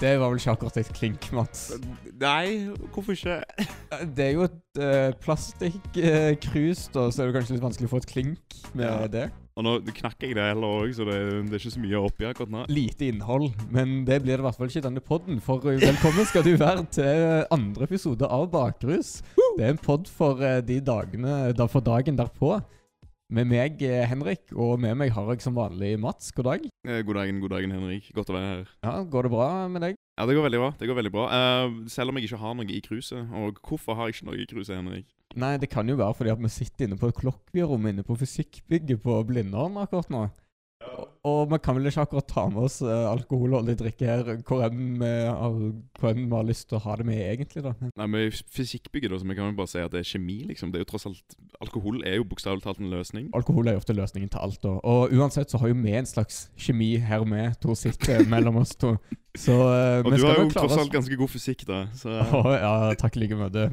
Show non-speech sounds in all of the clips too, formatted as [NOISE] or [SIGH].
Det var vel ikke akkurat et klink, Mats. Nei, hvorfor ikke? Det er jo et uh, plastikkrus, da, så er det kanskje litt vanskelig å få et klink med Ja. det. Og nå knakker jeg det heller òg, så det, det er ikke så mye oppi akkurat nå. Lite innhold, men det blir det i hvert fall ikke i denne podden. For uh, velkommen skal du være til andre episode av Bakrus. Det er en pod for uh, de dagene, da for dagen derpå. Med meg, eh, Henrik, og med meg har jeg som vanlig Mats. God dag. Eh, God dagen, god dagen, Henrik. Godt å være her. Ja, Går det bra med deg? Ja, det går veldig bra. det går veldig bra. Uh, selv om jeg ikke har noe i kruset. Og hvorfor har jeg ikke noe i kruset, Henrik? Nei, det kan jo være fordi at vi sitter inne på et kollokvierom inne på fysikkbygget på Blindern akkurat nå. Og, og vi kan vel ikke akkurat ta med oss uh, alkoholholdig drikke her hvor enn vi har lyst til å ha det med egentlig, da. Nei, men fysikkbygget da, så vi kan jo bare si at det er kjemi, liksom. Det er jo tross alt Alkohol er jo bokstavelig talt en løsning. Alkohol er jo ofte løsningen til alt, da. Og uansett så har jo vi en slags kjemi her med to sitter [LAUGHS] mellom oss to. Så uh, Og du har jo tross alt ganske god fysikk, da. Så [LAUGHS] Å, ja, takk i like måte.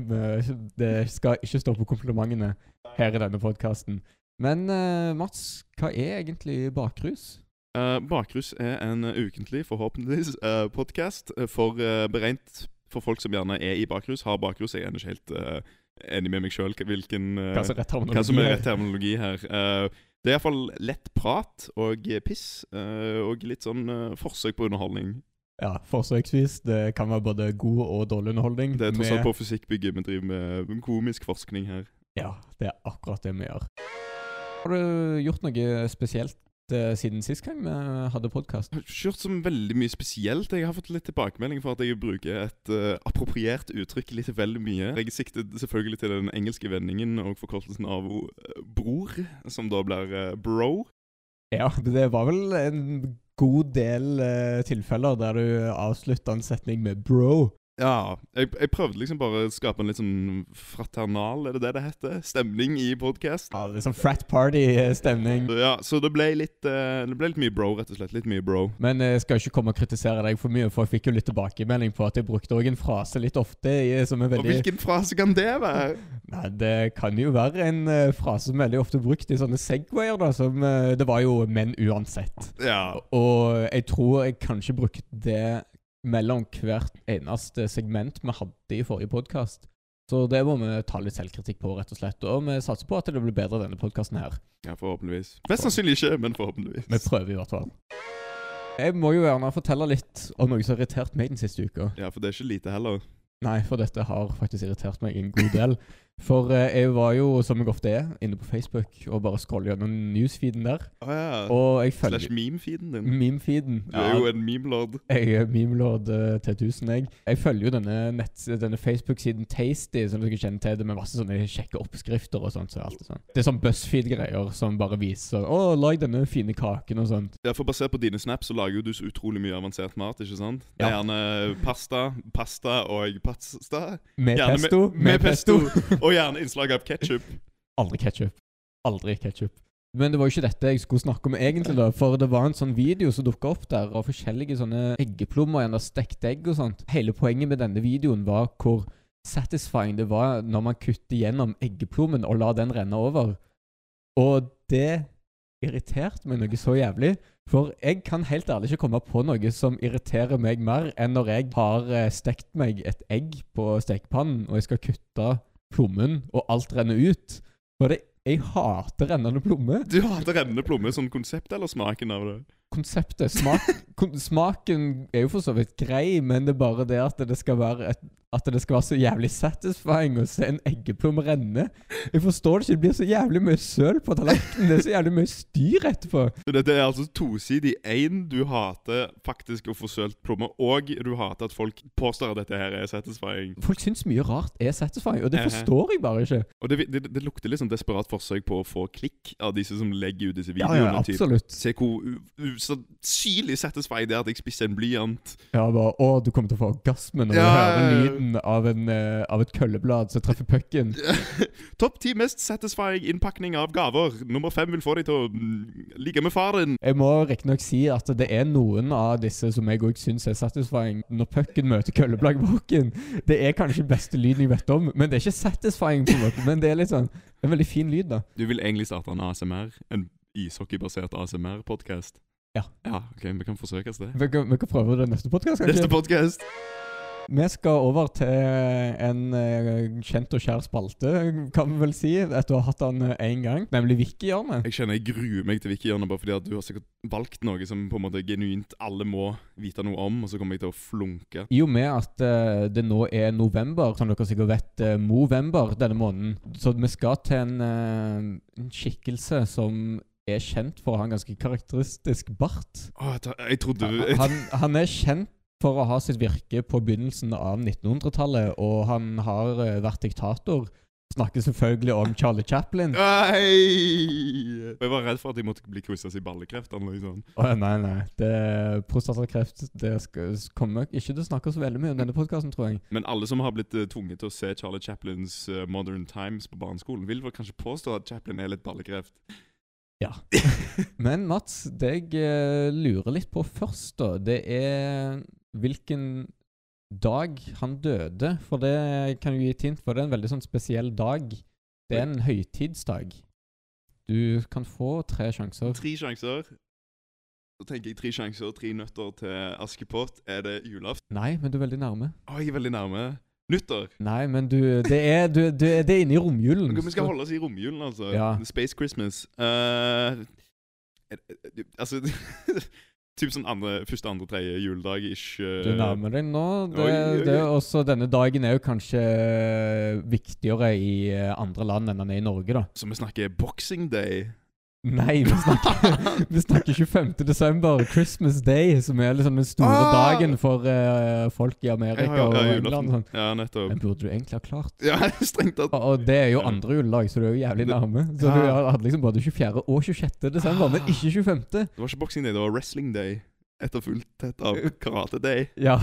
Det skal ikke stå på komplimentene her i denne podkasten. Men uh, Mats, hva er egentlig bakrus? Uh, Bakrus er en eh, ukentlig, forhåpentligvis, uh, podkast for uh, beregnet for folk som gjerne er i bakrus, har bakrus. Jeg er ikke helt uh, enig med meg sjøl hvilken eh, Hva som er rett terminologi? som er her? rett terminologi her. Eh, det er iallfall lett prat og piss, eh, og litt sånn forsøk på underholdning. Ja, forsøksvis. Det kan være både god og dårlig underholdning. Det er tross alt på fysikkbygget vi driver med komisk forskning her. Ja, det er akkurat det vi gjør. Har du gjort noe spesielt siden sist gang vi hadde podkast? Har ikke så veldig mye spesielt. Jeg har fått litt tilbakemelding for at jeg bruker et uh, appropriert uttrykk litt veldig mye. Jeg sikter selvfølgelig til den engelske vendingen og forkortelsen av eh, bror, som da blir uh, bro. Ja, det var vel en god del uh, tilfeller der du avslutta en setning med 'bro'. Ja, jeg, jeg prøvde liksom bare å skape en litt sånn fraternal, er det det det heter? Stemning i podkast. Ja, er sånn frat party-stemning. Ja, så det ble litt eh, Det ble litt mye bro, rett og slett. Litt mye bro. Men jeg skal ikke komme og kritisere deg for mye, for jeg fikk jo litt tilbakemelding på at jeg brukte òg en frase litt ofte som er Og hvilken frase kan det være? [LAUGHS] Nei, det kan jo være en eh, frase som er veldig ofte brukt i sånne segwayer, da, som eh, Det var jo 'men uansett'. Ja. Og jeg tror jeg kanskje brukte det mellom hvert eneste segment vi hadde i forrige podkast. Så det må vi ta litt selvkritikk på, rett og slett. Og vi satser på at det blir bedre denne podkasten her. ja, forhåpentligvis. Mest sannsynlig ikke, men forhåpentligvis. Vi prøver i hvert fall. Jeg må jo gjerne fortelle litt om noe som har irritert meg den siste uka. Ja, for det er ikke lite heller. Nei, for dette har faktisk irritert meg en god del. [LAUGHS] For eh, jeg var jo, som jeg ofte er, inne på Facebook og bare scroller gjennom newsfeeden der. Å ja. Og jeg Slash følger meme-feeden din. Meme-feeden. Du er jo en memelord. Jeg er memelord uh, til 1000, jeg. Jeg følger jo denne, nett- denne Facebook-siden Tasty, som dere kjenner til, det med masse sånne kjekke oppskrifter og sånt. Så alt det, sånt. det er sånn BuzzFeed-greier som bare viser 'Å, lag denne fine kaken' og sånt. Ja, for Basert på dine snaps så lager jo du så utrolig mye avansert mat. ikke sant? Det er Ja. gjerne pasta, pasta og pasta. Med Gjerne pesto. Med, med pesto. [LAUGHS] og gjerne innslag av ketsjup. [LAUGHS] Aldri ketsjup. Aldri ketsjup. Men det var jo ikke dette jeg skulle snakke om egentlig, da. For det var en sånn video som dukka opp der, av forskjellige sånne eggeplommer, gjerne stekt egg og sånt. Hele poenget med denne videoen var hvor satisfying det var når man kutter gjennom eggeplommen og lar den renne over. Og det irriterte meg noe så jævlig. For jeg kan helt ærlig ikke komme på noe som irriterer meg mer enn når jeg har eh, stekt meg et egg på stekepannen, og jeg skal kutte plommen, og alt renner ut. For det, jeg hater rennende plomme. Du hater rennende plomme som konsept, eller smaken av det? Konseptet. Smak, smaken er jo for så vidt grei, men det er bare det at det skal være et, at det skal være så jævlig satisfying å se en eggeplom renne. Jeg forstår det ikke. Det blir så jævlig mye søl på tallerkenen. Det er så jævlig mye styr etterpå. Så Dette er altså tosidig. Én, du hater faktisk å få sølt plommer, og du hater at folk påstår at dette her er satisfying. Folk syns mye rart er satisfying, og det forstår jeg bare ikke. Og det, det, det lukter litt sånn desperat forsøk på å få klikk av disse som legger ut disse videoene. ja, ja, absolutt. Se hvor u- usannsynlig satisfying det at jeg spiser en blyant. Ja, bare, Å, du kommer til å få orgasme når du hører lyden av, en, uh, av et kølleblad som treffer pucken. [LAUGHS] Topp ti mest satisfying innpakning av gaver. Nummer fem vil få deg til å mm, ligge med far din. Jeg må riktignok si at det er noen av disse som jeg òg syns er satisfying. Når pucken møter kølleblaggbukken. Det er kanskje beste lyden jeg vet om, men det er ikke satisfying. på en måte Men det er litt sånn En veldig fin lyd, da. Du vil egentlig starte en ASMR? En ishockeybasert ASMR-podkast? Ja. Ja, ok, Vi kan forsøke oss det. Vi kan, vi kan prøve det neste podkast, Neste podkast. Vi skal over til en eh, kjent og kjær spalte, kan vi vel si, etter å ha hatt den én gang, nemlig Wiki-hjørnet. Jeg kjenner jeg gruer meg til Wiki-hjørnet, bare fordi at du har sikkert valgt noe som på en måte genuint alle må vite noe om, og så kommer jeg til å flunke. I og med at eh, det nå er november, som dere sikkert vet, uh, Movember denne måneden, så vi skal til en, eh, en skikkelse som er kjent for å ha en ganske karakteristisk bart. Åh, jeg, trodde Han, han er kjent for å ha sitt virke på begynnelsen av 1900-tallet, og han har eh, vært diktator. Snakker selvfølgelig om Charlie Chaplin. Nei! Jeg var redd for at jeg måtte bli quizzet i ballekreft. Liksom. Oh, nei, nei. Det, prostatakreft det skal, kommer ikke til å snakke så veldig mye om denne podkasten, tror jeg. Men alle som har blitt uh, tvunget til å se Charlie Chaplins uh, Modern Times på barneskolen, vil vel kanskje påstå at Chaplin er litt ballekreft. Ja. [LAUGHS] Men Mats, det jeg eh, lurer litt på først, da, det er hvilken dag han døde. For det kan jo gi et hint, for det er en veldig sånn spesiell dag. Det er en høytidsdag. Du kan få tre sjanser. Tre sjanser. Så tenker jeg tre sjanser, tre nøtter til Askepott. Er det julaften? Nei, men du er veldig nærme. Å, jeg er veldig nærme. Nyttår. Nei, men du Det er, du, du, det er inne i romjulen. Ok, Vi skal holde oss i romjulen, altså. Ja. Space Christmas. Eh, er- altså [LAUGHS] Typ sånn andre, første, andre, tredje juledag ish. eh, Du nærmer deg nå. Det, Oi, oi, det også, denne dagen er jo kanskje viktigere i eh, andre land enn den er i Norge, da. Så vi snakker Boxing Day. Nei, vi snakker, [LAUGHS] vi snakker 25. desember, Christmas Day, som er liksom den store Ah! dagen for uh, folk i Amerika Ja, ja, ja, og England. Sånn. Ja, nettopp. Den burde du egentlig ha klart. Ja, [LAUGHS] strengt tatt. Og- Og det er jo andre juledag, så du er jo jævlig nærme. Så du hadde liksom både 24. og 26. desember, men ikke 25. Det var ikke Boxing Day, det var Wrestling Day. Etterfulgt tett av Karate Day. [LAUGHS] Ja,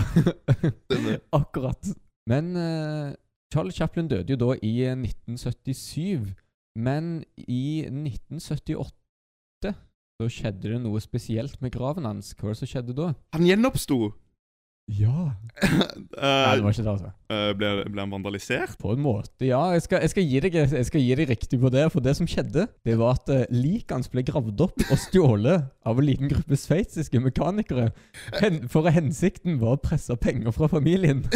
akkurat. Men uh, Charlie Chaplin døde jo da i eh, 1977. Men i 1978 så skjedde det noe spesielt med graven hans. Hva var det som skjedde da? Han gjenoppsto! Ja. [LAUGHS] Nei, det var ikke det, altså. Eh, ble, ble han vandalisert? På en måte, ja. Jeg skal, jeg skal, deg, jeg skal gi deg riktig på det. For det som skjedde, det var at uh, liket hans ble gravd opp og stjålet av en liten gruppe sveitsiske mekanikere. Hen, for hensikten var å presse penger fra familien. [LAUGHS]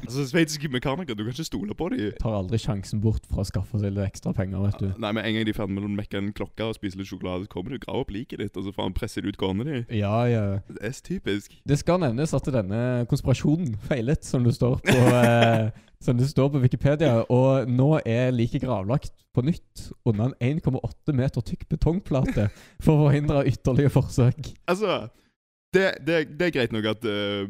Altså, Sveitsiske mekanikere, du kan ikke stole på dem. Tar aldri sjansen bort for å skaffe seg litt ekstra penger, vet du. Nei, men En gang de er ferdig med å mekke en klokke og spise litt sjokolade, så kommer du og graver opp liket ditt, og så får han presset ut kornet ditt. Ja, ja. Det er typisk. Det skal nevnes at denne konspirasjonen feilet, som det står på, eh, som det står på Wikipedia. Og nå er liket gravlagt på nytt under en 1,8 meter tykk betongplate for å forhindre ytterligere forsøk. Altså, det, det, det er greit nok at uh,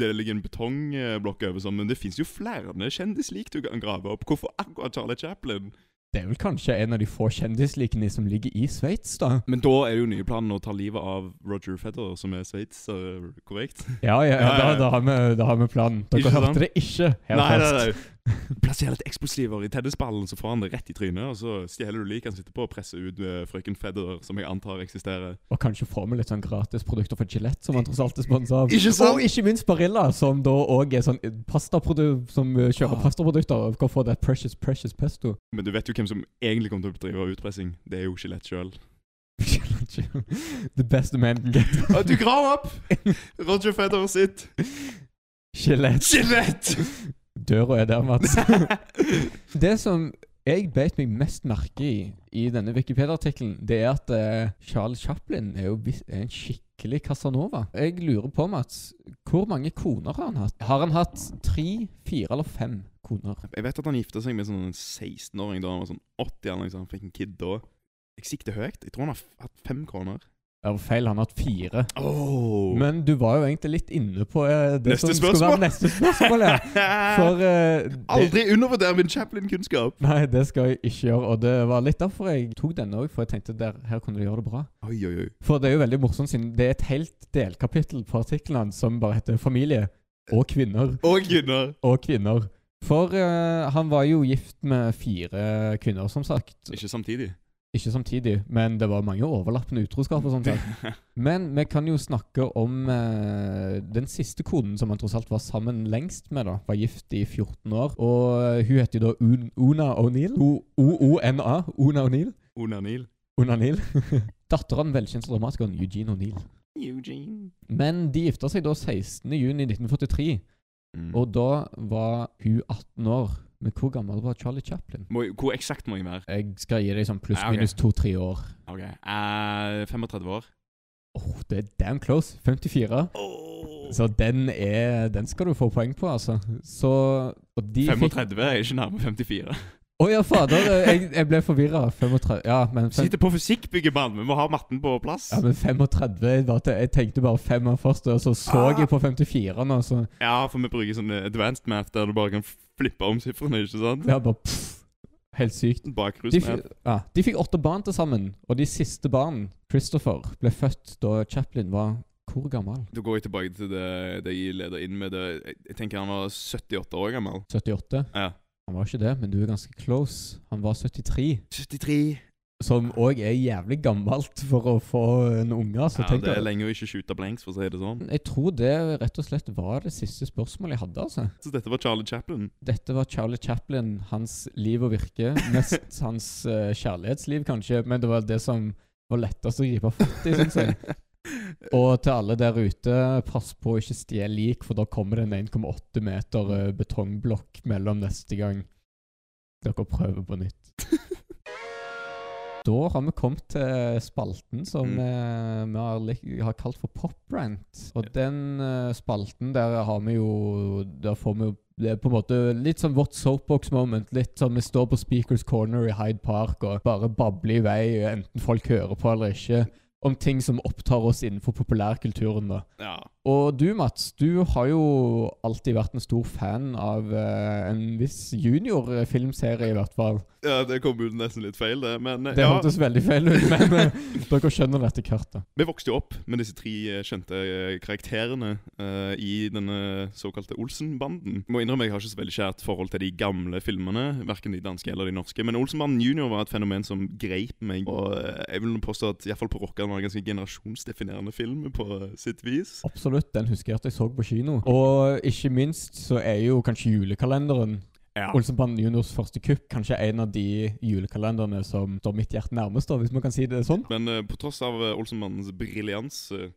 det ligger en betongblokk over sånn, men det fins jo flere kjendislik du kan grave opp. Hvorfor akkurat Charlie Chaplin? Det er vel kanskje en av de få kjendislikene som ligger i Sveits, da. Men da er det jo nye planen å ta livet av Roger Federer, som er sveitser, korrekt? Ja, ja, Ja, ja, ja. da, har vi, da har vi planen. Dere Ikke sant? hørte det ikke her først. [LAUGHS] Plasser litt eksplosiver i tennisballen, så får han det rett i trynet. Og så stjeler du liket han sitter på og presser ut uh, frøken Federer, som jeg antar eksisterer. Og kanskje får med litt sånn gratisprodukter fra Gillette, som han tross alt er sponsa av. Ikke sant? Og ikke minst Barilla, som da òg er sånn pastaprodukt som eh, kjører Ah. pastaprodukter. og Kan få det precious, precious pesto. Men du vet jo hvem som egentlig kommer til å bedrive utpressing. Det er jo Gillette sjøl. [LAUGHS] The best man can get. [LAUGHS] Du graver opp Roger Federer sitt Gillette. Gillette! Døra er der, Mats. [LAUGHS] det som jeg beit meg mest merke i i denne Wikipedia-artikkelen, det er at uh, Charles Chaplin er jo er en skikkelig Casanova. Jeg lurer på, Mats, hvor mange koner har han hatt? Har han hatt tre, fire eller fem koner? Jeg vet at han gifta seg med sånn en 16-åring da han var sånn 80 eller noe sånt. Han fikk en kid da. Jeg sikter høyt. Jeg tror han har hatt fem koner. Det var feil, han har hatt fire. Oh. Men du var jo egentlig litt inne på eh, det Neste som skulle være neste spørsmål. Ja. [LAUGHS] For eh, det, Aldri undervurder min Chaplin-kunnskap! Nei, det skal jeg ikke gjøre. Og det var litt derfor jeg tok denne òg, for jeg tenkte der, her kunne du gjøre det bra. Oi, oi, oi. For det er jo veldig morsomt, siden det er et helt delkapittel på artikkelen hans som bare heter 'Familie og kvinner Og kvinner. og kvinner'. For eh, han var jo gift med fire kvinner, som sagt. Ikke samtidig. Ikke samtidig, men det var mange overlappende utroskap og sånt. der. [LAUGHS] Men vi kan jo snakke om eh, den siste konen som han tross alt var sammen lengst med. da Var gift i 14 år. Og eh, hun heter jo da Un Una O'Neill. O-O-N-A. Una O'Neill. Una O'Neill. [LAUGHS] Datter av den velkjente dramatikeren Eugene O'Neill. Eugene. Men de gifta seg da 16.6.1943, Mm. og da var hun 18 år. Men hvor gammel var Charlie Chaplin? Må, hvor eksakt må jeg være? Jeg skal gi deg sånn pluss-minus to-tre år. Ok, eh, 35 år. Åh, det er damn close. 54. Så den er Den skal du få poeng på, altså. Så Og de fikk 35 er ikke nærme 54. Å ja, fader. Jeg, jeg ble forvirra. 35 Ja, men fem, Sitter på fysikkbyggebanen, vi må ha matten på plass. ja, men 35 til, Jeg tenkte bare femmer først, og så så Ah. jeg på 54 nå, så Ja, for vi bruker sånn advanced math der du bare kan flippe om sifrene, ikke sant? ja, bare pff, Helt sykt. De, ja, de fikk åtte barn til sammen, og de siste barn, Christopher, ble født da Chaplin var hvor gammel? Da går jeg tilbake til det, det jeg leder inn med. Det. Jeg tenker han var 78 år gammel. 78? Ja. Han var ikke det, men du er ganske close. Han var 73. 73. Som òg er jævlig gammelt for å få en unge. Så Ja, tenk det er lenge å ikke skyte blanks, for å si det sånn. Jeg tror det rett og slett var det siste spørsmålet jeg hadde. altså. Så dette var Charlie Chaplin. Dette var Charlie Chaplin, hans liv og virke. Mest [LAUGHS] hans uh, kjærlighetsliv, kanskje, men det var det som var lettest å gripe fatt i, syns jeg. [LAUGHS] Og til alle der ute, pass på å ikke stjele lik, for da kommer det en 1,8 meter eh, betongblokk mellom neste gang dere prøver på nytt. [LAUGHS] Da har vi kommet til spalten som Mm. eh, vi har, har kalt for Poprant. Og den eh, spalten der har vi jo Der får vi jo Det er på en måte litt sånn vårt soapbox moment. Litt sånn vi står på Speakers Corner i Hyde Park og bare babler i vei, enten folk hører på eller ikke, om ting som opptar oss innenfor populærkulturen. da. Ja. Og du, Mats, du har jo alltid vært en stor fan av uh, en viss junior-filmserie, i hvert fall. ja, det kom ut nesten litt feil, det. Men eh, Det ja, hørtes veldig feil ut, men uh, [LAUGHS] dere skjønner dette kartet. vi vokste jo opp med disse tre kjente karakterene uh, i denne såkalte Olsen-banden. Må innrømme jeg har ikke så veldig kjært forhold til de gamle filmene, verken de danske eller de norske. Men Olsenbanden junior var et fenomen som greip meg. Og jeg vil påstå at iallfall på Rockeren var en ganske generasjonsdefinerende film på eh, sitt vis. Absolutt, den husker jeg at jeg så på kino. Og ikke minst så er jo kanskje julekalenderen Ja. Olsenbanden juniors første kupp kanskje en av de julekalenderne som står mitt hjerte nærmest, da, hvis man kan si det sånn. Men uh, på tross av uh, Olsenmannens briljans, eh,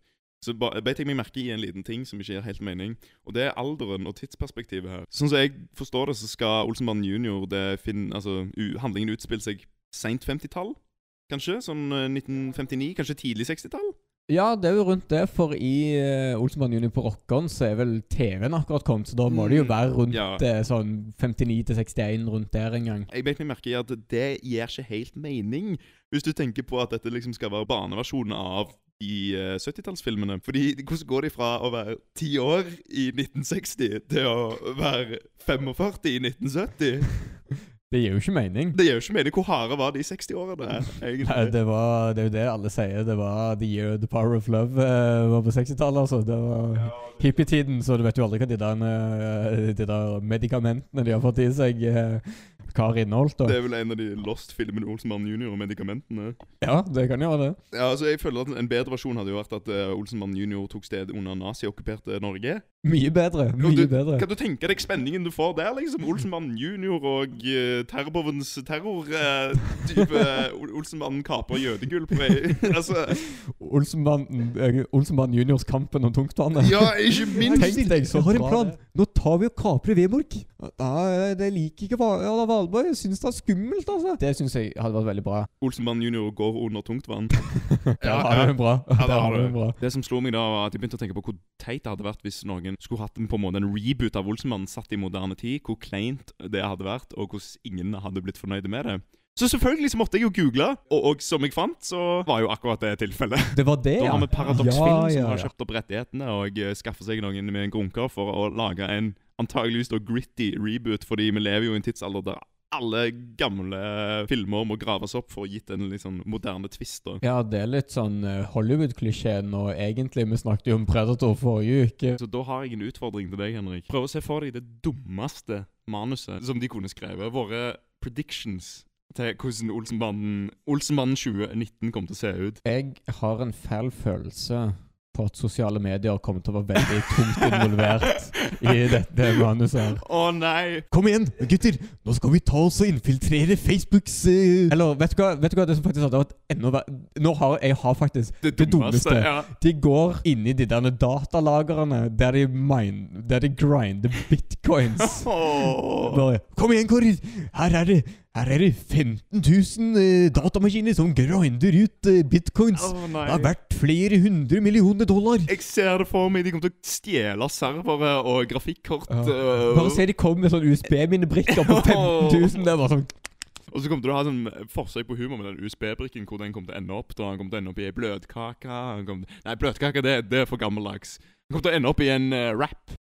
så beit jeg meg merke i en liten ting som ikke gir helt mening. Og det er alderen og tidsperspektivet her. Sånn som jeg forstår det, så skal Olsenbanden junior det altså, Handlingen utspille seg seint 50-tall, kanskje? Sånn eh, 1959? Kanskje tidlig 60-tall? Ja, det er jo rundt det, for i uh, Olsenband junior på Rockeren så er vel TV-en akkurat kommet, så da må det jo Mm, være rundt ja. uh, sånn 59 til 61 rundt der en gang. Jeg beit meg merke i at det gir ikke helt mening, hvis du tenker på at dette liksom skal være barneversjonen av de uh, 70-tallsfilmene. Fordi hvordan går de fra å være 10 år i 1960 til å være 45 i 1970? [LAUGHS] Det gir jo ikke mening. Det gir jo ikke mening. Hvor harde var de 60-årene, Nei, egentlig? det, var, det er jo det alle sier. Det var The Year The Power of Love uh, var på 60-tallet. altså. Det var hippietiden, så du vet jo aldri hva de der, eh, de der medikamentene de har fått i seg, uh, hva har inneholdt. Det er vel en av de Lost-filmene Olsenmann junior og medikamentene. Ja, det kan jo være det. Ja, altså jeg føler at En bedre versjon hadde jo vært at uh, Olsenmann junior tok sted under naziokkuperte Norge. Mye bedre. Mye du, bedre. Kan du tenke deg spenningen du får der, liksom? Olsenmann junior og uh, terrorbovens terror. Uh, type uh, Olsenmannen kaper jødegull på vei. [LAUGHS] altså Olsenmannen uh, Olsenmann juniors kampen om tungtvannet. Ja, ikke [LAUGHS] minst! Tenk deg så Jeg har en bra plan. det. Nå tar vi og kaprer Vemork. Nei, det liker ikke ja, Valborg. Jeg syns det er skummelt, altså. Det syns jeg hadde vært veldig bra. Olsenmann junior går under tungtvann. [LAUGHS] Det har du bra. Ja, det, du bra. Det som slo meg da, var at jeg begynte å tenke på hvor teit det hadde vært hvis noen skulle hatt en, på en måte en reboot av Olsenmannen satt i moderne tid. Hvor kleint det hadde vært, og hvordan ingen hadde blitt fornøyde med det. Så selvfølgelig så måtte jeg jo google, og, og som jeg fant, så var jo akkurat det tilfellet. [LAUGHS] Det var det, Da ja. har vi Paradox Ja, Film som ja, har ja. kjøpt opp rettighetene og uh, skaffer seg noen med en grunker for å lage en antageligvis da gritty reboot, fordi vi lever jo i en tidsalder der alle gamle filmer må graves opp for å gitt en sånn moderne twist. da. Ja, det er litt sånn eh, Hollywood-klisjeen, nå, egentlig Vi snakket jo om Predator forrige uke. Så da har jeg en utfordring til deg, Henrik. Prøv å se for deg det dummeste manuset som de kunne skrevet. Våre predictions til hvordan Olsenbanden Olsenbanden 2019 kommer til å se ut. Jeg har en fæl følelse på at sosiale medier kommer til å være veldig tungt involvert i dette manuset her. Å nei! Kom igjen, gutter! Nå skal vi ta oss og infiltrere Facebooks eh, Eller vet du hva, vet du hva det som faktisk hadde vært enda verre Nå har jeg har faktisk Det Det dummeste. dummeste. Ja. De går inn i de der datalagrene der de mine Der de grinder bitcoins. [LAUGHS] Åh. Bare, Kom igjen, karer! Her er det Her er det 15 000 eh, datamaskiner som grinder ut eh, bitcoins. Oh. Det har vært flere hundre millioner dollar. Jeg ser det for meg. De kommer til å stjele servere og grafikkort. Ja. Uh, Bare se de kommer med sånn USB-minnebrikker på [LAUGHS] 15 000. Det er bare sånn Og så kommer du til å ha sånn forsøk på humor med den USB-brikken, hvor den kommer til å ende opp. Da Han kommer til å ende opp i ei bløtkake. Nei, bløtkake det, det er for gammeldags. Han kommer til å ende opp i en uh, wrap.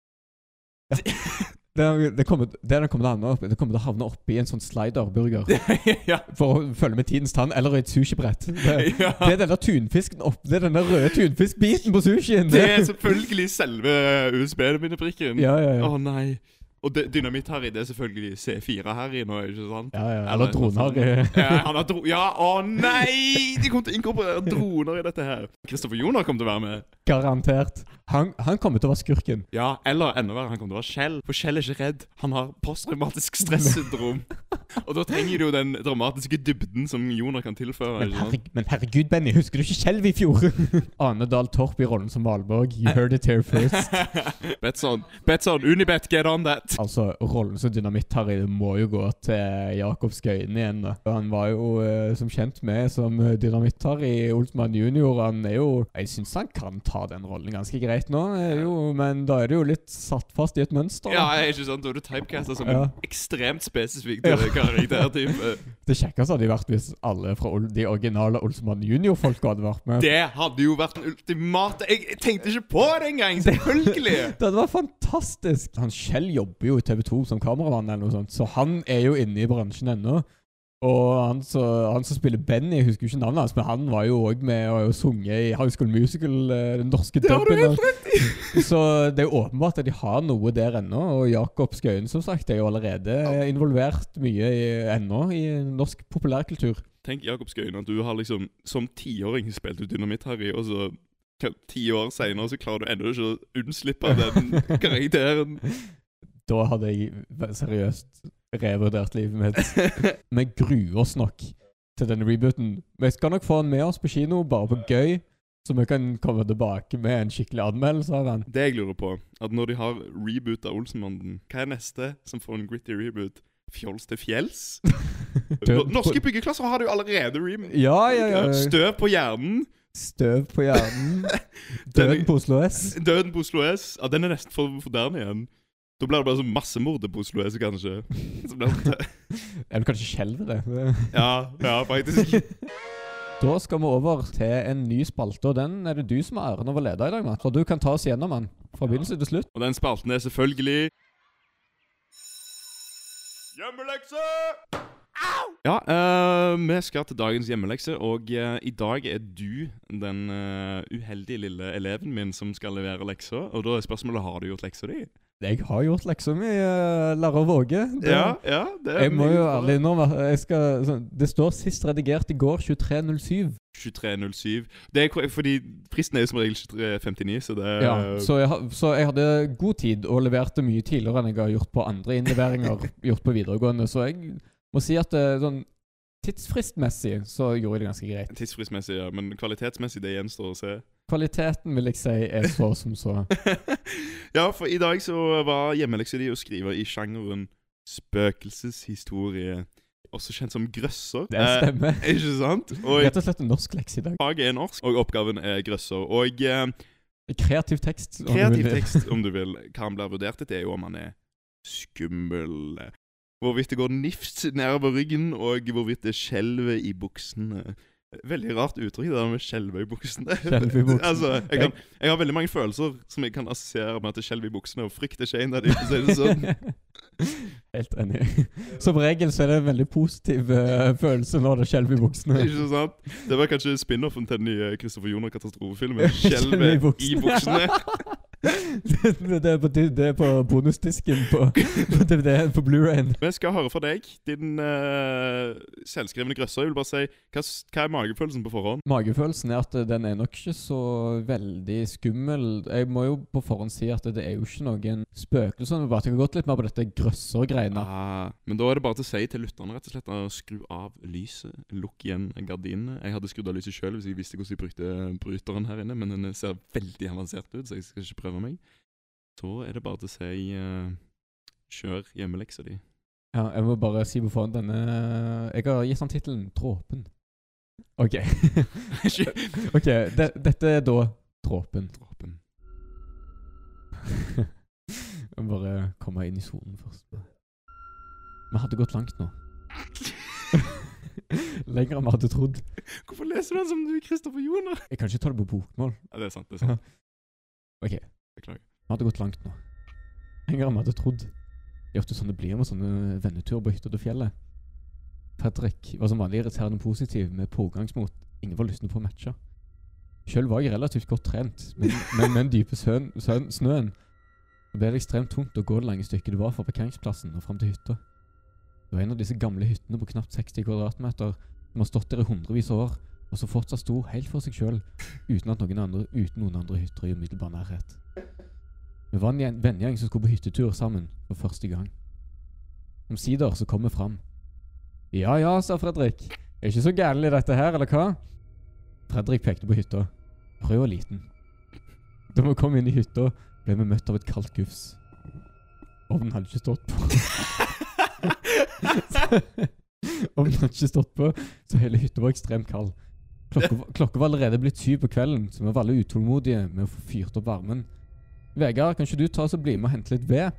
[LAUGHS] Det, det, kommer, det kommer til å havne opp Det kommer til oppi en sånn slider-burger. [LAUGHS] ja. For å følge med tidens tann, eller i et sushibrett. Det, [LAUGHS] ja. det er den der tunfisken opp Det er den der røde tunfiskbiten på sushien. Det er selvfølgelig selve USB-minnebrikken. Ja, ja, Å nei. Og dynamitt-Harry, det er selvfølgelig C4-Harry nå, ikke sant? ja, ja. Eller droner. [LAUGHS] Ja, han har dro ja, å nei! De kommer til å inkorporere droner i dette her. Kristoffer Joner kommer til å være med. Garantert. Han, han kommer til å være skurken. Ja, eller enda verre, han kommer til å være Kjell. For Kjell er ikke redd. Han har posttraumatisk stressyndrom. [LAUGHS] Og da trenger du jo den dramatiske dybden som Joner kan tilføre. Men, ikke herregud, men herregud, Benny, husker du ikke Kjell i fjor? [LAUGHS] Ane Dahl Torp i rollen som Valborg. You heard it here first. [LAUGHS] Betson, Betson, Unibet, get on that! Altså, rollen som Dynamitt-Harry må jo gå til Jakob Skøyen igjen. da. Han var jo uh, som kjent med som Dynamitt-Harry Olsmann junior. Han er jo Jeg syns han kan ta den rollen ganske greit nå, er jo, men da er du jo litt satt fast i et mønster. Ja, er ikke sant? Da er du typecasta som Ja. en ekstremt spesifikk Ja. karaktertype. [LAUGHS] Det kjekkeste hadde vært hvis alle fra de originale Olsmann Junior-folka hadde vært med. Det hadde jo vært den ultimate Jeg, jeg tenkte ikke på det engang! [LAUGHS] Selvfølgelig! [LAUGHS] Det hadde vært fantastisk! Han Kjell jobber jo i TV 2 som kameramann, eller noe sånt, så han er jo inne i bransjen ennå. Og han, så, han som spiller Benny, jeg husker ikke navnet hans, men han var jo òg med og har sunget i High School Musical, eh, den norske dubben. [LAUGHS] Så det er jo åpenbart at de har noe der ennå. Og Jakob Skøyen, som sagt, er jo allerede involvert mye i, ennå i norsk populærkultur. Tenk Jakob Skøyen at du har liksom som tiåring spilt ut Dynamitt-Harry, og så ti år seinere så klarer du ennå ikke å unnslippe den [LAUGHS] karakteren. Da hadde jeg seriøst revurdert livet mitt. [LAUGHS] Vi gruer oss nok til denne rebooten. Vi skal nok få den med oss på kino, bare på gøy. Så vi kan komme tilbake med en skikkelig anmeldelse av den. Det jeg lurer på, at når de har reboot av Olsenbanden, hva er neste som får en gritty reboot? Fjols til fjells? [LAUGHS] Norske byggeklasser har det jo allerede reboot. Ja, ja, ja. Støv på hjernen. Støv på hjernen. [LAUGHS] Døden på Oslo S. Døden på Oslo S. Ja, den er nesten for moderne igjen. Da blir det bare sånn massemord på Oslo S, kanskje. [LAUGHS] Så blir det, Jeg du kanskje skjelver det. [LAUGHS] ja, ja, faktisk. [LAUGHS] Da skal vi over til en ny spalte, og den er det du som har æren av å lede i dag, Matt. For du kan ta oss gjennom den fra begynnelse til slutt. Og den spalten er selvfølgelig Hjemmelekse! Au! Ja, uh, vi skal til dagens hjemmelekse, og uh, i dag er du den uh, uheldige lille eleven min som skal levere leksa. Og da er spørsmålet har du gjort leksa di. Jeg har gjort leksa mi, uh, lærer Våge. Det- Ja, ja, det er Jeg må jo ærlig innrømme Det står sist redigert i går 23.07. 23.07. Det er fordi fristen er jo som regel 23.59, så det er Ja, så, jeg, så jeg hadde god tid og leverte mye tidligere enn jeg har gjort på andre innleveringer [LAUGHS] gjort på videregående. Så jeg må si at det, sånn tidsfristmessig så gjorde jeg det ganske greit. Tidsfristmessig, ja. Men kvalitetsmessig, det gjenstår å se. Kvaliteten vil jeg si er så som så. [LAUGHS] ja, for i dag så var hjemmeleksa di å skrive i sjangeren spøkelseshistorie. Også kjent som grøsser. Det stemmer. Eh, ikke sant? Og Rett og slett en norsk lekse i dag. faget er norsk, og oppgaven er grøsser. Og eh, Kreativ tekst. om du kreativ vil. tekst, om du [LAUGHS] vil. Hva han blir vurdert etter, er jo om han er skummel. Hvorvidt det går nifst nedover ryggen, og hvorvidt det skjelver i buksene. Veldig rart uttrykk, det der med skjelve i buksene. [LAUGHS] Buksene. altså, jeg, kan, jeg har veldig mange følelser som jeg kan assosiere med at det skjelver i buksene, og frykt er ikke en av dem, si det sånn. [LAUGHS] Helt enig. Som regel så er det en veldig positiv uh, følelse når det skjelver i buksene. Ikke sant? Det var kanskje spin-offen til den nye Kristoffer Joner-katastrofefilmen. Skjelve i i buksene. Det, er på, det er på bonusdisken på, på DVD-en på Blu-rayen. Vi skal høre fra deg, din uh, selvskrevne grøsser. Jeg vil bare si, hva, hva er magefølelsen på forhånd? Magefølelsen er at den er nok ikke så veldig skummel. Jeg må jo på forhånd si at det er jo ikke noen spøkelser. Vi bare tenker godt litt mer på dette grøsser-greiene. Ah, men da er det bare til å si til lytterne rett og slett å skru av lyset. Lukk igjen gardinene. Jeg hadde skrudd av lyset sjøl hvis jeg visste hvordan jeg brukte bryteren her inne, men den ser veldig avansert ut, så jeg skal ikke prøve meg. Så er det bare til å si uh, kjør hjemmeleksa di. Ja, jeg må bare si på forhånd denne Jeg har gitt den tittelen 'Dråpen'. OK. [LAUGHS] ok, de, Dette er da Dråpen. Dråpen. [LAUGHS] Jeg må bare komme inn i sonen først. Vi hadde gått langt nå. [LAUGHS] Lenger enn vi hadde trodd. Hvorfor leser du den som du er Kristoffer Joner? Jeg kan ikke ta det på bokmål. Ja, det er sant. det er sant. OK. Beklager. Vi hadde gått langt nå. Lenger enn vi hadde trodd. Det er ofte sånn det blir med sånne venneturer på hytta til fjellet. Fredrik var som vanlig irriterende positiv med pågangsmot. Ingen var lystne på å matche. Sjøl var jeg relativt godt trent, men med den dype søn, søn, snøen det ble det ekstremt tungt å gå det lange stykket det var fra parkeringsplassen og fram til hytta. Det var en av disse gamle hyttene på knapt 60 kvadratmeter som har stått der i hundrevis av år, og som fortsatt sto helt for seg sjøl, uten, at noen andre- uten noen andre hytter i umiddelbar nærhet. Vi var en gjen- vennegjeng som skulle på hyttetur sammen for første gang. Omsider så kom vi fram. Ja ja, sa Fredrik. Er ikke så gæren i dette her, eller hva? Fredrik pekte på hytta. Rød og liten. Da vi kom inn i hytta, ble vi møtt av et kaldt gufs. Ovnen hadde ikke stått på. [LAUGHS] [LAUGHS] Ovnen hadde ikke stått på, så hele hytta var ekstremt kald. Klokka, klokka var allerede blitt syv på kvelden, så vi var alle utålmodige med å få fyrt opp varmen. Vegard, kan ikke du ta oss og bli med og hente litt ved?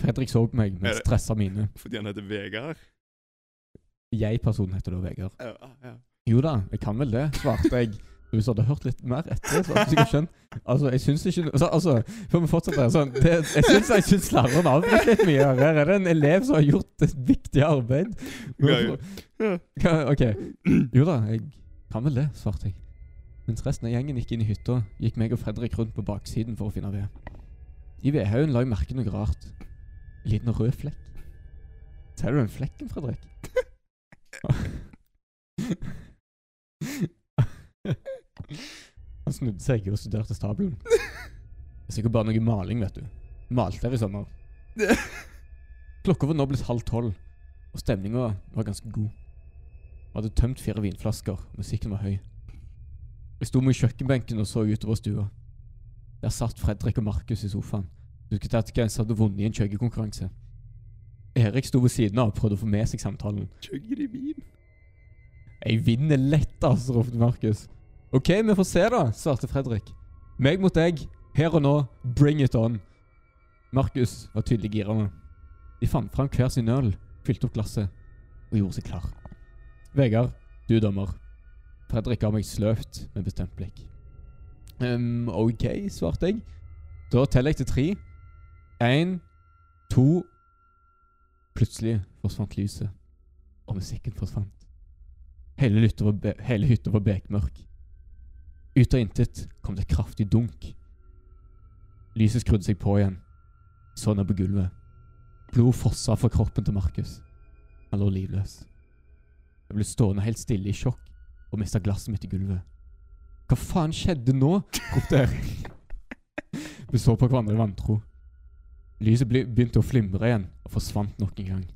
Fredrik så på meg med stressa mine. Fordi han heter Vegard. Jeg-personen heter da Vegard. Ja, ja. Jo da, jeg kan vel det, svarte jeg. Hvis du hadde hørt litt mer etter, så hadde du sikkert skjønt. Altså, jeg syns ikke altså, altså, før vi fortsetter sånn, det, Jeg syns jeg syns læreren avbryter litt mye. her. Er det en elev som har gjort et viktig arbeid. Ja. Ja. OK. Jo da, jeg kan vel det, svarte jeg. Mens resten av gjengen gikk inn i hytta, gikk meg og Fredrik rundt på baksiden for å finne ved. I vedhaugen la jeg merke noe rart. En liten rød flekk. Ser du den flekken, Fredrik? Han snudde seg og studerte stabelen. Det er sikkert bare noe maling, vet du. Malte her i sommer. Klokka var nå blitt halv tolv, og stemninga var ganske god. Vi hadde tømt fire vinflasker, musikken var høy. Jeg sto med kjøkkenbenken og så utover stua. Der satt Fredrik og Markus i sofaen. Husket at Gens hadde vunnet i en kjøggekonkurranse. Erik sto ved siden av og prøvde å få med seg samtalen. Kjøkken i vin. Jeg vinner lett, altså, ropte Markus. OK, vi får se, da, svarte Fredrik. Meg mot deg, her og nå, bring it on. Markus var tydelig gira. De fant fram hver sin øl, fylte opp glasset og gjorde seg klar. Vegard, du er dommer. Fredrik ga meg sløvt, med bestemt blikk. Um, OK, svarte jeg. Da teller jeg til tre. Én, to Plutselig forsvant lyset, og musikken forsvant. Hele var, hele hytta var bekmørk. Ut av intet kom det kraftig dunk. Lyset skrudde seg på igjen. Så ned på gulvet. Blod fossa fra kroppen til Markus. Han lå livløs. Jeg ble stående helt stille i sjokk og mista glasset mitt i gulvet. Hva faen skjedde nå? ropte Erik. [LAUGHS] Vi så på hverandre i vantro. Lyset begynte å flimre igjen og forsvant nok en gang.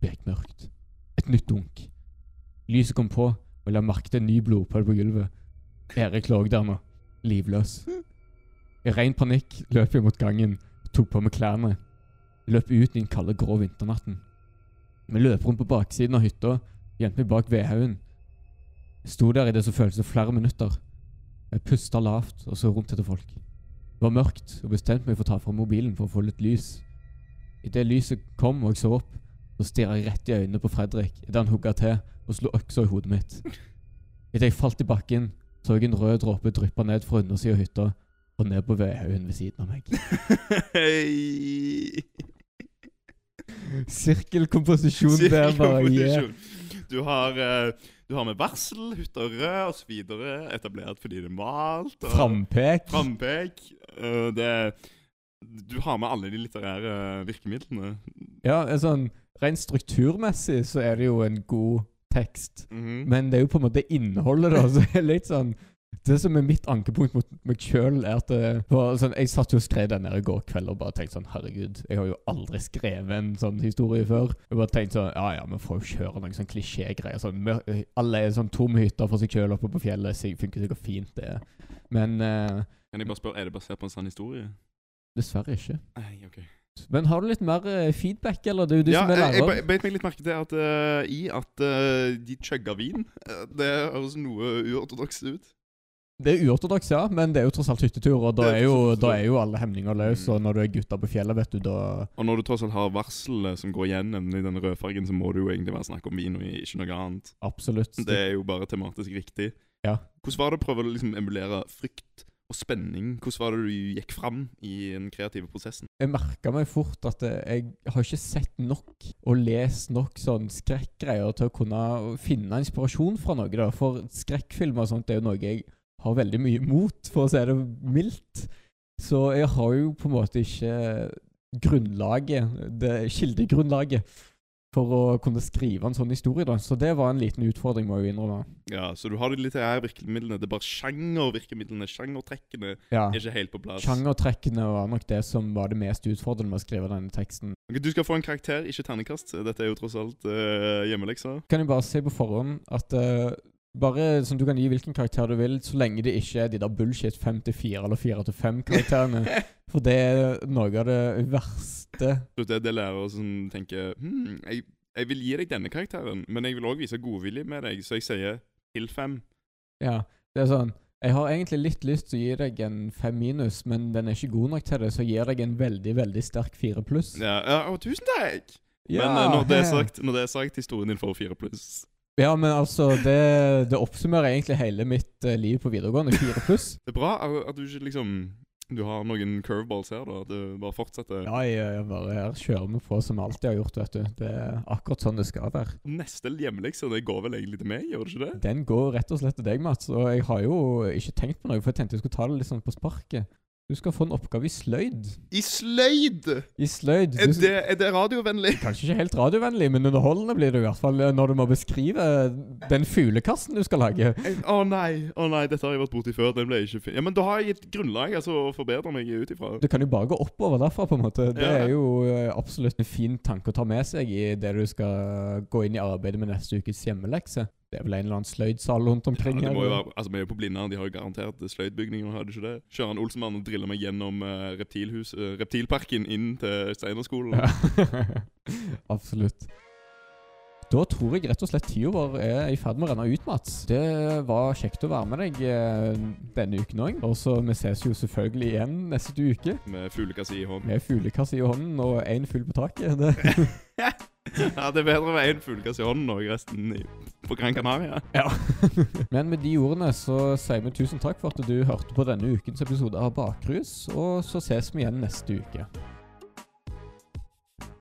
Bekmørkt. Et nytt dunk. Lyset kom på, og jeg la merke til en ny blodpøl på gulvet. Erik lå der nå, livløs. I ren panikk løp jeg mot gangen og tok på meg klærne. Løp ut i den kalde, grå vinternatten. Vi løp rundt på baksiden av hytta, gjemte meg bak vedhaugen. Jeg sto der i det som føltes som flere minutter. Jeg pusta lavt og så rundt etter folk. Det var mørkt, og bestemte meg for å ta fram mobilen for å få litt lys. Idet lyset kom og jeg så opp, så stirra jeg rett i øynene på Fredrik idet han hugga til og slo øksa i hodet mitt. Idet jeg falt i bakken, så jeg en rød dråpe dryppe ned fra undersida av hytta og ned på vedhaugen ved siden av meg. Sirkelkomposisjon der, bare. Yeah. Du har, eh, du har med varsel, hytter rød videre etablert fordi det er malt. og- Frampek. Frampek. Eh, det Du har med alle de litterære virkemidlene. Ja, eh, sånn rent strukturmessig så er det jo en god tekst. Mhm. Men det er jo på en måte innholdet, da. [LAUGHS] Så er det litt sånn Det som er mitt ankepunkt mot meg sjøl, er at det, for, sånn, Jeg satt jo og skrev den der i går kveld og bare tenkte sånn Herregud, jeg har jo aldri skrevet en sånn historie før. Jeg bare tenkte sånn Ja ja, vi får jo kjøre noen sånn klisjégreier. Sånn, alle er sånn tom hytte for seg sjøl oppe på fjellet. Så funker sikkert fint, det. Men uh, Kan jeg bare spørre, er det basert på en sann historie? dessverre ikke. Nei, ok. Men har du litt mer eh, feedback, eller? Det er jo du ja, som er jeg, jeg beit meg litt merke til at uh, i at uh, de chugga vin. Eh, det høres noe uortodoks ut. Det er uortodoks, ja, men det er jo tross alt hyttetur, og da er jo, da er jo alle hemninger løs. Og når du er gutta på fjellet, vet du, da Og når du tross alt har varselet som går igjen i den rødfargen, så må det jo egentlig være snakk om vin og ikke noe annet. Absolutt. Det er jo bare tematisk riktig. Ja. Hvordan var det å prøve å liksom emulere frykt og spenning? Hvordan var det du gikk fram i den kreative prosessen? Jeg merka meg fort at jeg har ikke sett nok og lest nok sånn skrekkgreier til å kunne finne inspirasjon fra noe. da. For skrekkfilmer og sånt er jo noe jeg har veldig mye mot, for å si det mildt. Så jeg har jo på en måte ikke grunnlaget, det kildegrunnlaget, for å kunne skrive en sånn historie. da. Så det var en liten utfordring, må jeg jo innrømme. Ja, Så du har de litterære virkemidlene. Det er bare sjangervirkemidlene, sjangertrekkene, Ja. er ikke helt på plass. Sjangertrekkene var nok det som var det mest utfordrende med å skrive denne teksten. Okay, Du skal få en karakter, ikke terningkast. Dette er jo tross alt uh, hjemmeleksa. Kan jeg bare si på forhånd at eh, bare sånn, Du kan gi hvilken karakter du vil, så lenge det ikke er de der bullshit 5 til 4 eller 4 til 5-karakterene. [LAUGHS] For det er noe av det verste. Det er det lærere som tenker hm, jeg, jeg vil gi deg denne karakteren, men jeg vil òg vise godvilje med deg, så jeg sier til 5. Ja, det er sånn Jeg har egentlig litt lyst til å gi deg en 5 minus, men den er ikke god nok til det, så jeg gir deg en veldig, veldig sterk 4 pluss. Ja, ja, å, tusen takk! Men eh, når, det er [LAUGHS] sagt, når det er sagt, historien din får 4 pluss. Ja, men altså, det, det oppsummerer egentlig hele mitt eh, liv på videregående. 4 pluss. [LAUGHS] Det er bra at at du ikke liksom Du har noen curveballs her, da. At du bare fortsetter. Ja, jeg, jeg bare her kjører vi på som vi alltid har gjort, vet du. Det er akkurat sånn det skal være. Neste hjemmelekse, det går vel egentlig til meg, gjør det ikke det? Den går rett og slett til deg, Mats. Og jeg har jo ikke tenkt på noe, for jeg tenkte jeg skulle ta det litt sånn på sparket. Du skal få en oppgave i sløyd. I sløyd! I sløyd. Er det, er det radiovennlig? [LAUGHS] kanskje ikke helt radiovennlig, men underholdende blir det i hvert fall eh, når du må beskrive den fuglekassen du skal lage. Å Å nei, å nei, dette har jeg vært borti før. Den ble ikke fin. Ja, Men da har jeg gitt grunnlag altså, å forbedre meg ut ifra. Du kan jo bare gå oppover derfra, på en måte. Det Ja. er jo eh, absolutt en fin tanke å ta med seg i det du skal gå inn i arbeidet med neste ukes hjemmelekse. Det er vel en eller annen sløydsal rundt omkring? Ja, det må jo være, altså Vi er jo på Blindern, de har jo garantert sløydbygninger, hadde ikke det? Kjører han Olsenmann og driller meg gjennom uh, reptilhus, eh, reptilparken inn til Steinerskolen. Ja. [LAUGHS] Absolutt. Da tror jeg rett og slett tida vår er i ferd med å renne ut, Mats. Det var kjekt å være med deg eh, denne uken òg. Og så vi ses jo selvfølgelig igjen neste uke Med fuglekasse i hånden. med fuglekasse i hånden og én fugl på taket. [LAUGHS] [LAUGHS] Ja, det er bedre med én fuglekasse i hånden og resten i, på Gran Canaria. Ja. [LAUGHS] Men med de ordene så sier vi tusen takk for at du hørte på denne ukens episode av Bakrus, og så ses vi igjen neste uke.